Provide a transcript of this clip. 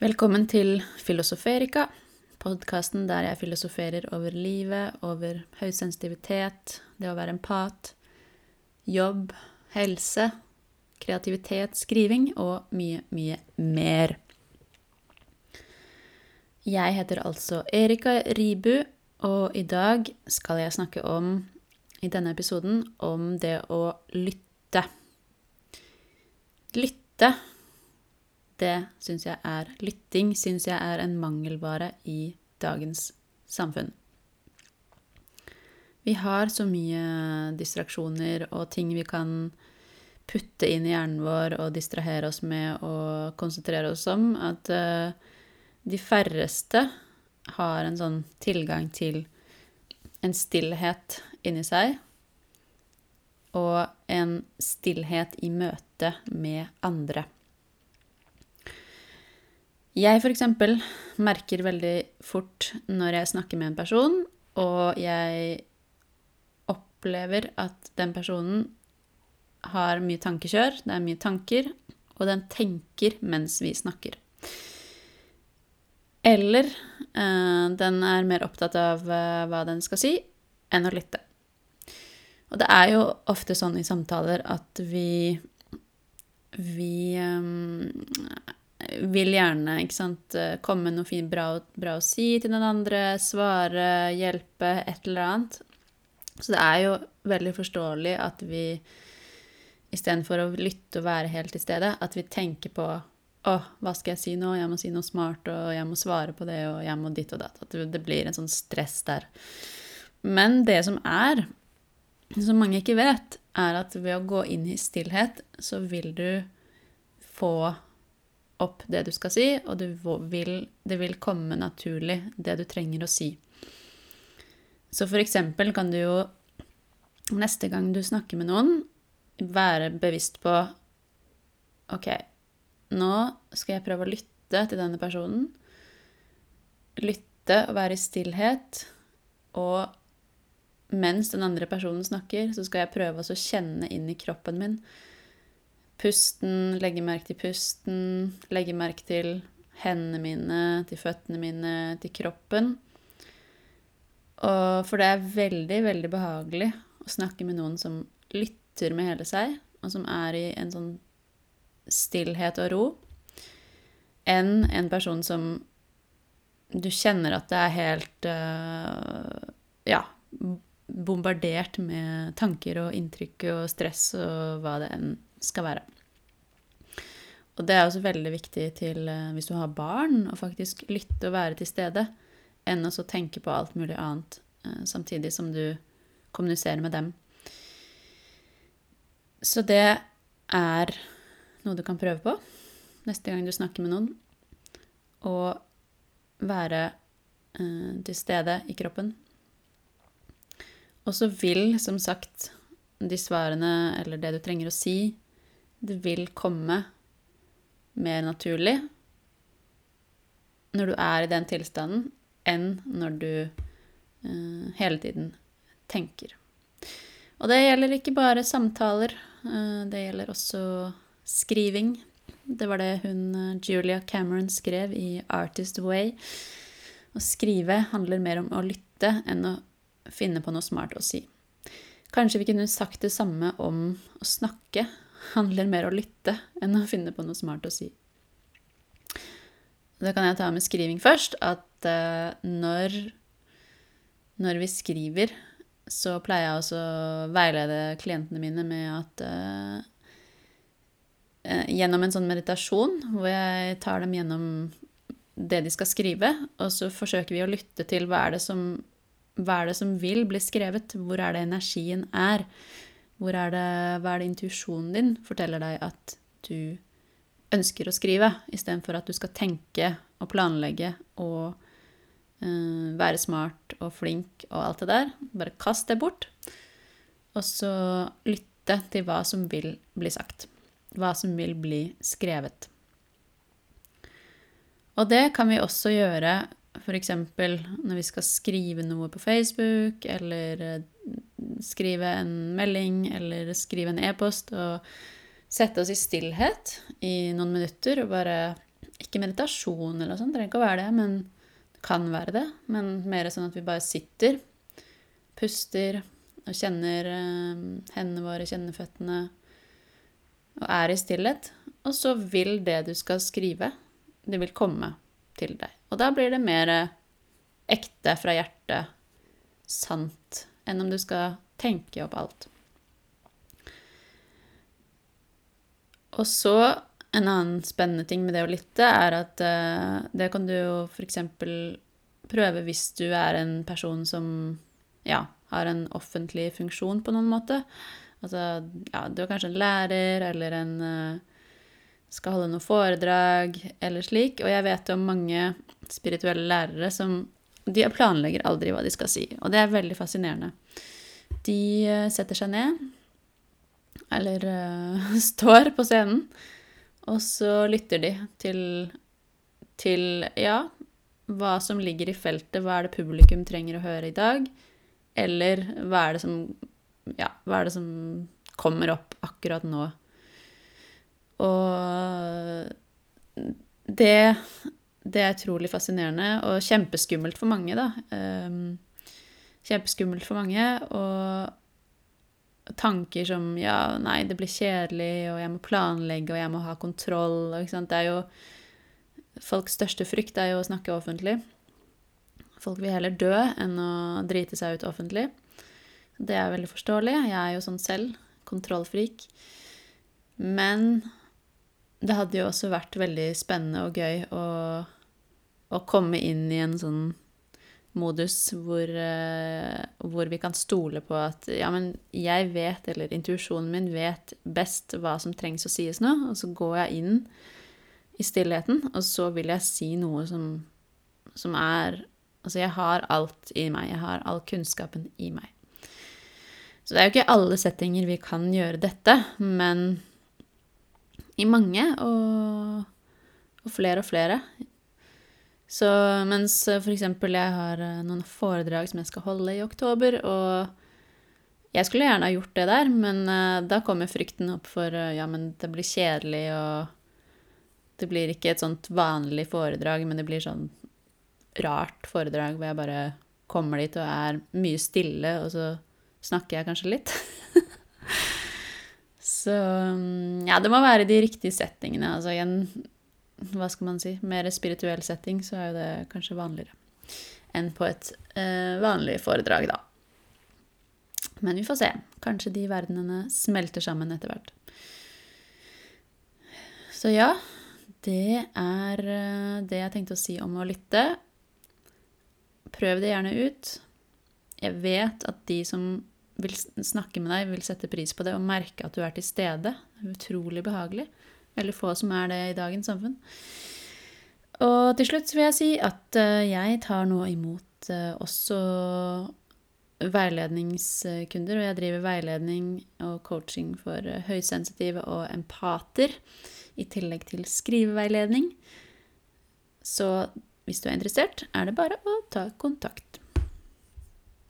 Velkommen til Filosoferika, podkasten der jeg filosoferer over livet, over høysensitivitet, det å være empat, jobb, helse, kreativitet, skriving og mye, mye mer. Jeg heter altså Erika Ribu, og i dag skal jeg snakke om, i denne episoden, om det å lytte. Lytte det syns jeg er Lytting syns jeg er en mangelvare i dagens samfunn. Vi har så mye distraksjoner og ting vi kan putte inn i hjernen vår og distrahere oss med og konsentrere oss om, at uh, de færreste har en sånn tilgang til en stillhet inni seg og en stillhet i møte med andre. Jeg f.eks. merker veldig fort når jeg snakker med en person, og jeg opplever at den personen har mye tankekjør, det er mye tanker, og den tenker mens vi snakker. Eller eh, den er mer opptatt av eh, hva den skal si, enn å lytte. Og det er jo ofte sånn i samtaler at vi Vi eh, vil gjerne sant, eh, komme med noe fint bra, bra, å si til den andre, svare, hjelpe, et eller annet. Så det er jo veldig forståelig at vi istedenfor å lytte og være helt til stede, at vi tenker på å, hva skal jeg si nå? Jeg må si noe smart, og jeg må svare på det, og jeg må ditt og datt. At det blir en sånn stress der. Men det som er, som mange ikke vet, er at ved å gå inn i stillhet, så vil du få opp det du skal si, og vil, det vil komme naturlig, det du trenger å si. Så for eksempel kan du jo neste gang du snakker med noen, være bevisst på OK, nå skal jeg prøve å lytte til denne personen. Lytte og være i stillhet. Og mens den andre personen snakker, så skal jeg prøve å kjenne inn i kroppen min Pusten, legge merke til pusten, legge merke til hendene mine, til føttene mine, til kroppen. Og for det er veldig, veldig behagelig å snakke med noen som lytter med hele seg, og som er i en sånn stillhet og ro, enn en person som du kjenner at det er helt uh, Ja, bombardert med tanker og inntrykk og stress og hva det enn skal være. Og det er også veldig viktig til eh, hvis du har barn, å faktisk lytte og være til stede, enn å tenke på alt mulig annet eh, samtidig som du kommuniserer med dem. Så det er noe du kan prøve på neste gang du snakker med noen. Å være eh, til stede i kroppen. Og så vil, som sagt, de svarene eller det du trenger å si, det vil komme mer naturlig når du er i den tilstanden, enn når du uh, hele tiden tenker. Og det gjelder ikke bare samtaler, uh, det gjelder også skriving. Det var det hun uh, Julia Cameron skrev i 'Artist Way'. Å skrive handler mer om å lytte enn å finne på noe smart å si. Kanskje vi kunne sagt det samme om å snakke handler mer å lytte enn å finne på noe smart å si. Da kan jeg ta med skriving først, at uh, når, når, vi skriver, så pleier jeg også å veilede klientene mine med at uh, Gjennom en sånn meditasjon hvor jeg tar dem gjennom det de skal skrive, og så forsøker vi å lytte til hva er det som, hva er det som vil bli skrevet, hvor er det energien er. Hvor er det, hva er det intuisjonen din forteller deg at du ønsker å skrive, istedenfor at du skal tenke og planlegge og uh, være smart og flink og alt det der. Bare kast det bort, og så lytte til hva som vil bli sagt. Hva som vil bli skrevet. Og det kan vi også gjøre f.eks. når vi skal skrive noe på Facebook, eller eh, skrive en melding, eller skrive en e-post, og sette oss i stillhet i noen minutter og bare Ikke meditasjon eller noe sånt, trenger ikke å være det, men det kan være det. Men mer sånn at vi bare sitter, puster og kjenner eh, hendene våre, kjenner føttene og er i stillhet. Og så vil det du skal skrive, det vil komme til deg. Og da blir det mer ekte fra hjertet, sant, enn om du skal tenke opp alt. Og så en annen spennende ting med det å lytte, er at uh, det kan du jo f.eks. prøve hvis du er en person som ja, har en offentlig funksjon på noen måte. Altså, ja, du er kanskje en lærer eller en uh, skal holde noe foredrag eller slik. Og jeg vet om mange spirituelle lærere som de planlegger aldri hva de skal si. Og det er veldig fascinerende. De uh, setter seg ned, eller uh, står på scenen, og så lytter de til, til ja, hva som ligger i feltet, hva er det publikum trenger å høre i dag, eller hva er det som, ja, hva er det som kommer opp akkurat nå. Og det, det er utrolig fascinerende og kjempeskummelt for mange, da. Um, kjempeskummelt for mange. Og tanker som ja, nei, det blir kjedelig, og jeg må planlegge, og jeg må ha kontroll. Ikke sant? Det er jo Folks største frykt er jo å snakke offentlig. Folk vil heller dø enn å drite seg ut offentlig. Det er veldig forståelig. Jeg er jo sånn selv. Kontrollfrik. Men det hadde jo også vært veldig spennende og gøy å, å komme inn i en sånn modus hvor, uh, hvor, vi kan stole på at ja, men jeg vet, eller intuisjonen min vet best hva som trengs å sies nå, og så går jeg inn i stillheten, og så vil jeg si noe som, som er Altså, jeg har alt i meg. Jeg har all kunnskapen i meg. Så det er jo ikke alle settinger vi kan gjøre dette, men i mange, og, og flere og flere. Så mens eh, f.eks. jeg har eh, noen foredrag som jeg skal holde i oktober, og jeg skulle gjerne ha gjort det der, men uh, da kommer frykten opp for ja, men det blir kjedelig, og det blir ikke et sånt vanlig foredrag, men det blir sånn rart foredrag hvor jeg bare kommer dit og er mye stille, og så snakker jeg kanskje litt. så mm, ja, det må være de riktige settingene. Altså igjen hva skal man si, mer spirituell setting, så er jo det kanskje vanligere enn på et eh, vanlig foredrag, da. Men vi får se. Kanskje de verdenene smelter sammen etter hvert. Så ja, det er eh, det jeg tenkte å si om å lytte. Prøv det gjerne ut. Jeg vet at de som vil snakke med deg, vil sette pris på det og merke at du er til stede. Utrolig behagelig. Veldig få som er det i dagens samfunn. Og til slutt vil jeg si at eh, jeg tar nå imot eh, også veiledningskunder, og jeg driver veiledning og coaching for eh, høysensitive og empater, i tillegg til skriveveiledning. Så hvis du er interessert, er det bare å ta kontakt.